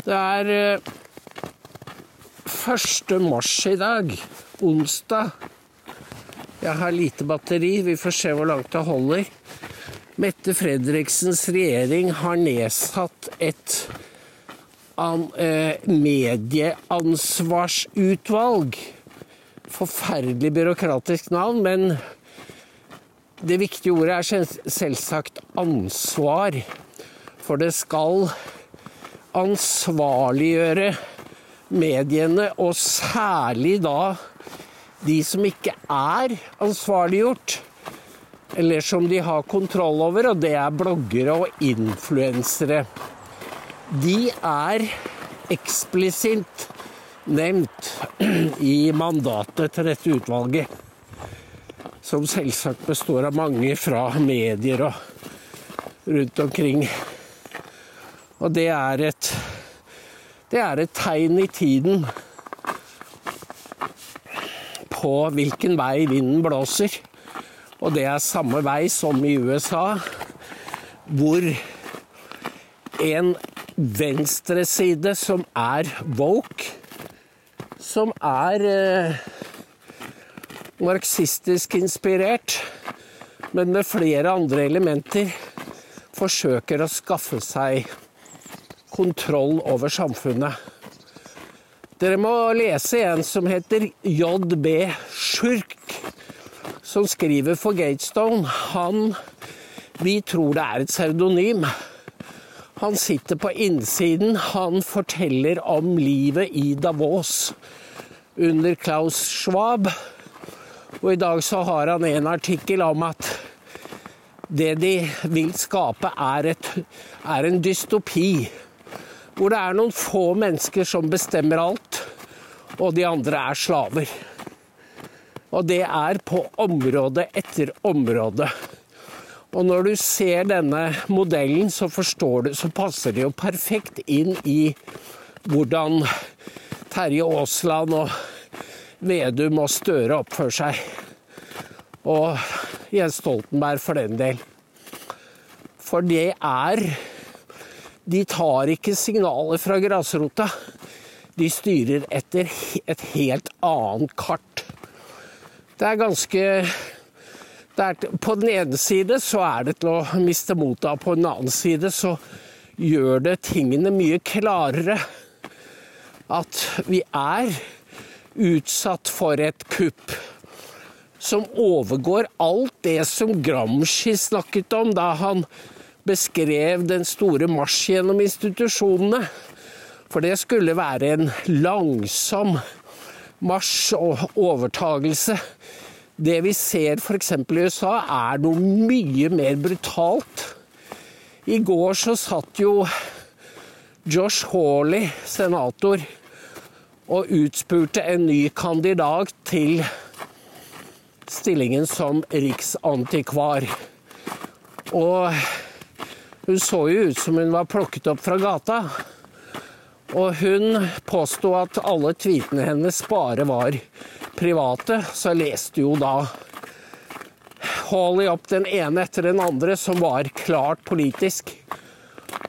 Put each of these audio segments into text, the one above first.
Det er eh, 1. mars i dag, onsdag. Jeg har lite batteri, vi får se hvor langt det holder. Mette Fredriksens regjering har nedsatt et eh, medieansvarsutvalg. Forferdelig byråkratisk navn, men det viktige ordet er selvsagt ansvar. For det skal ansvarliggjøre mediene, og særlig da de som ikke er ansvarliggjort, eller som de har kontroll over, og det er bloggere og influensere. De er eksplisitt nevnt i mandatet til dette utvalget, som selvsagt består av mange fra medier og rundt omkring. Og det er et det er et tegn i tiden på hvilken vei vinden blåser. Og det er samme vei som i USA, hvor en venstreside som er woke, som er eh, marxistisk inspirert, men med flere andre elementer, forsøker å skaffe seg kontroll over samfunnet. Dere må lese en som heter JB Sjurk, som skriver for Gatestone. Han Vi tror det er et pseudonym. Han sitter på innsiden. Han forteller om livet i Davos under Klaus Schwab. Og i dag så har han en artikkel om at det de vil skape, er, et, er en dystopi. Hvor det er noen få mennesker som bestemmer alt, og de andre er slaver. Og det er på område etter område. Og når du ser denne modellen, så forstår du, så passer det jo perfekt inn i hvordan Terje Aasland og Vedum og Støre oppfører seg. Og Jens Stoltenberg for den del. For det er De tar ikke signaler fra grasrota. De styrer etter et helt annet kart. Det er ganske det er, På den ene side så er det til å miste motet av, på den annen side så gjør det tingene mye klarere. At vi er utsatt for et kupp som overgår alt det som Gramsci snakket om da han beskrev den store marsj gjennom institusjonene. For det skulle være en langsom marsj og overtagelse. Det vi ser f.eks. i USA, er noe mye mer brutalt. I går så satt jo Josh Hawley, senator, og utspurte en ny kandidat til stillingen som riksantikvar. Og hun så jo ut som hun var plukket opp fra gata. Og hun påsto at alle tweetene hennes bare var private, så jeg leste jo da Hawley opp den ene etter den andre som var klart politisk.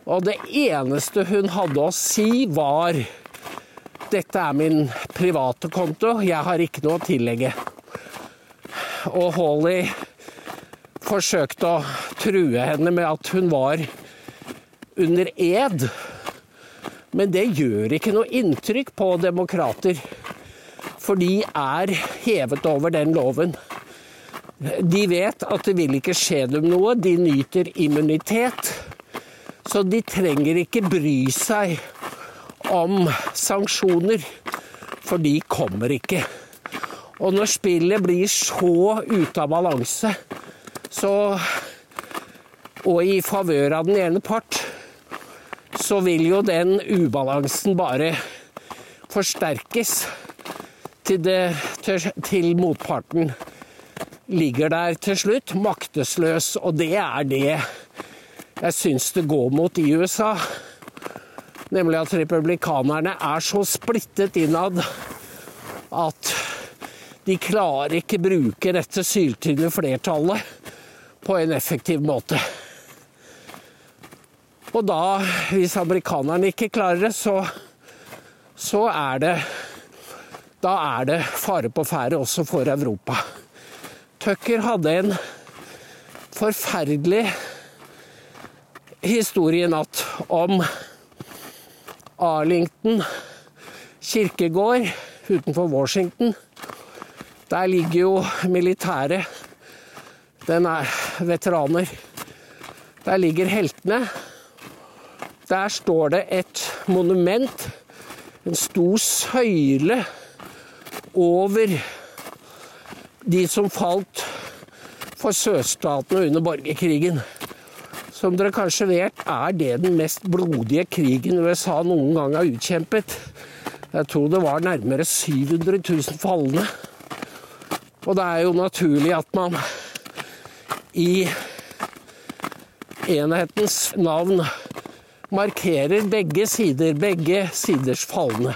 Og det eneste hun hadde å si, var dette er min private konto, jeg har ikke noe å tillegge. Og Hawley forsøkte å true henne med at hun var under ed. Men det gjør ikke noe inntrykk på demokrater, for de er hevet over den loven. De vet at det vil ikke skje dem noe, de nyter immunitet. Så de trenger ikke bry seg om sanksjoner, for de kommer ikke. Og når spillet blir så ute av balanse, så Og i favør av den ene part, så vil jo den ubalansen bare forsterkes til, det, til, motparten ligger der til slutt, maktesløs. Og det er det jeg syns det går mot i USA. Nemlig at republikanerne er så splittet innad at de klarer ikke bruke dette syltynne flertallet på en effektiv måte. Og da, hvis amerikanerne ikke klarer det, så, så er det Da er det fare på ferde også for Europa. Tucker hadde en forferdelig historie i natt om Arlington kirkegård utenfor Washington. Der ligger jo militæret. Den er veteraner. Der ligger heltene. Der står det et monument, en stor søyle, over de som falt for sørstatene under borgerkrigen. Som dere kanskje vet, er det den mest blodige krigen USA noen gang har utkjempet. Jeg tror det var nærmere 700 000 falne. Og det er jo naturlig at man i enhetens navn markerer begge sider, begge siders falne.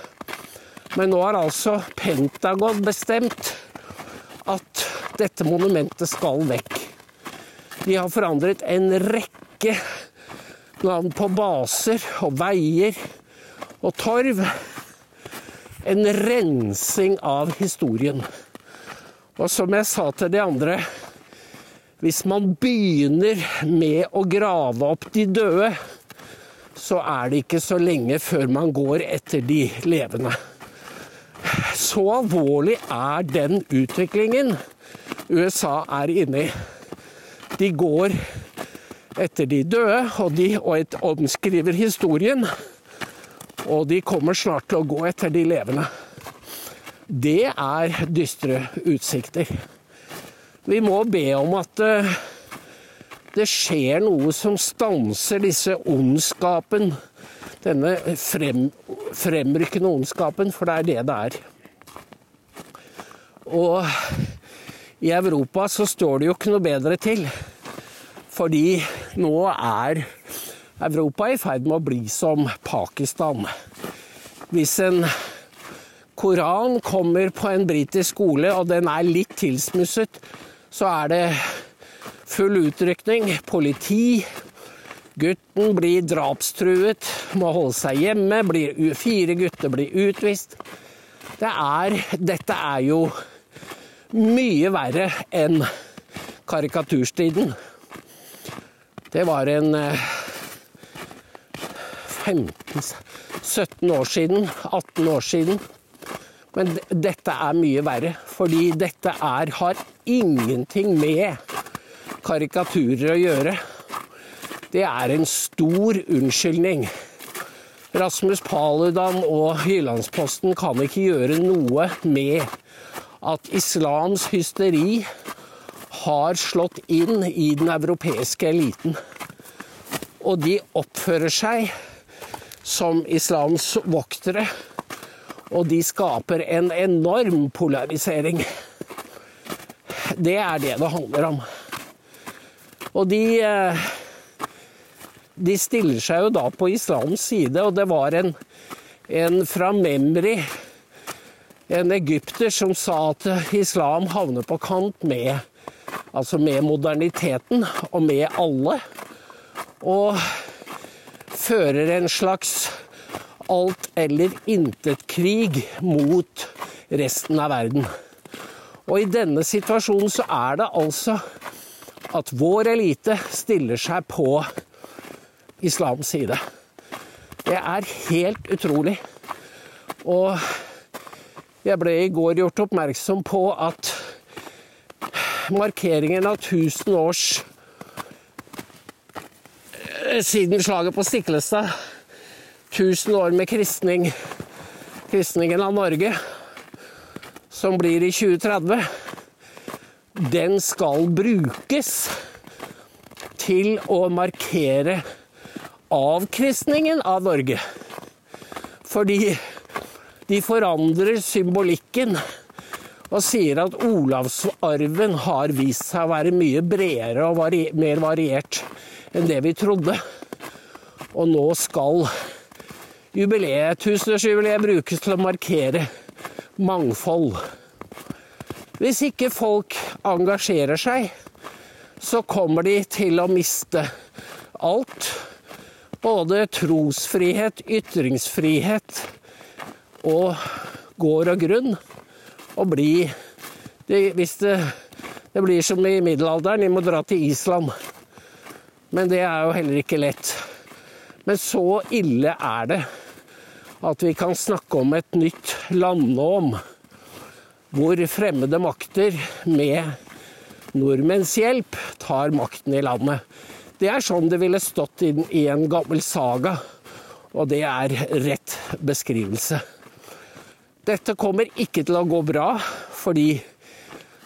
Men nå har altså Pentagon bestemt at dette monumentet skal vekk. De har forandret en rekke navn på baser og veier og torv. En rensing av historien. Og som jeg sa til de andre Hvis man begynner med å grave opp de døde, så er det ikke så lenge før man går etter de levende. Så alvorlig er den utviklingen USA er inne i. De går etter de døde, og de og omskriver historien. Og de kommer snart til å gå etter de levende. Det er dystre utsikter. Vi må be om at eh, det skjer noe som stanser disse ondskapen. Denne frem, fremrykkende ondskapen, for det er det det er. Og i Europa så står det jo ikke noe bedre til. Fordi nå er Europa i ferd med å bli som Pakistan. Hvis en koran kommer på en britisk skole, og den er litt tilsmusset, så er det full utrykning, politi. Gutten blir drapstruet, må holde seg hjemme. Blir, fire gutter blir utvist. Det er, dette er jo mye verre enn karikaturstiden. Det var en 15-17 år siden, 18 år siden. Men dette er mye verre, fordi dette er, har ingenting med karikaturer å gjøre. Det er en stor unnskyldning. Rasmus Paludan og Jyllandsposten kan ikke gjøre noe med at islams hysteri har slått inn i den europeiske eliten. Og de oppfører seg som islams voktere. Og de skaper en enorm polarisering. Det er det det handler om. Og de, eh, de stiller seg jo da på islams side, og det var en, en fra Memri, en egypter, som sa at islam havner på kant med Altså med moderniteten og med alle. Og fører en slags alt eller intet-krig mot resten av verden. Og i denne situasjonen så er det altså at vår elite stiller seg på islams side. Det er helt utrolig. Og jeg ble i går gjort oppmerksom på at markeringen av 1000 års eh, siden slaget på Stiklestad. 1000 år med kristning, kristningen av Norge, som blir i 2030, den skal brukes til å markere avkristningen av Norge. Fordi de forandrer symbolikken og sier at Olavsarven har vist seg å være mye bredere og mer variert enn det vi trodde. Og nå skal jubileet, tusenårsjubileet brukes til å markere mangfold. Hvis ikke folk engasjerer seg, så kommer de til å miste alt. både trosfrihet, ytringsfrihet og gård og grunn. Og bli det, Hvis det, det blir som i middelalderen, de må dra til Island. Men det er jo heller ikke lett. Men så ille er det at vi kan snakke om et nytt landnåm hvor fremmede makter med nordmenns hjelp tar makten i landet. Det er sånn det ville stått i en gammel saga, og det er rett beskrivelse. Dette kommer ikke til å gå bra, fordi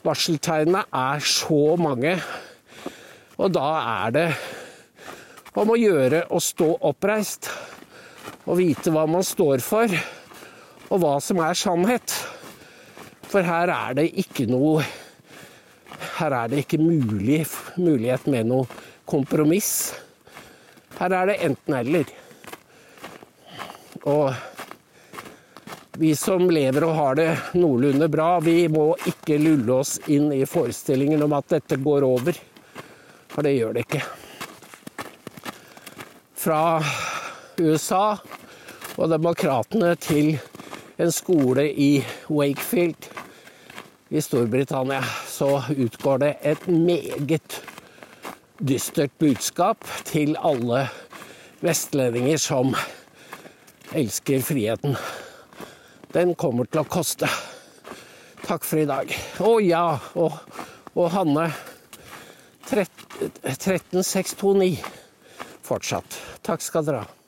varseltegnene er så mange. Og da er det om å gjøre å stå oppreist og vite hva man står for, og hva som er sannhet. For her er det ikke noe Her er det ikke mulig, mulighet med noe kompromiss. Her er det enten-eller. Og vi som lever og har det noenlunde bra, vi må ikke lulle oss inn i forestillingen om at dette går over. For det gjør det ikke. Fra USA og demokratene til en skole i Wakefield i Storbritannia, så utgår det et meget dystert budskap til alle vestlendinger som elsker friheten. Den kommer til å koste. Takk for i dag. Å ja, og, og Hanne 13629 fortsatt. Takk skal dere ha.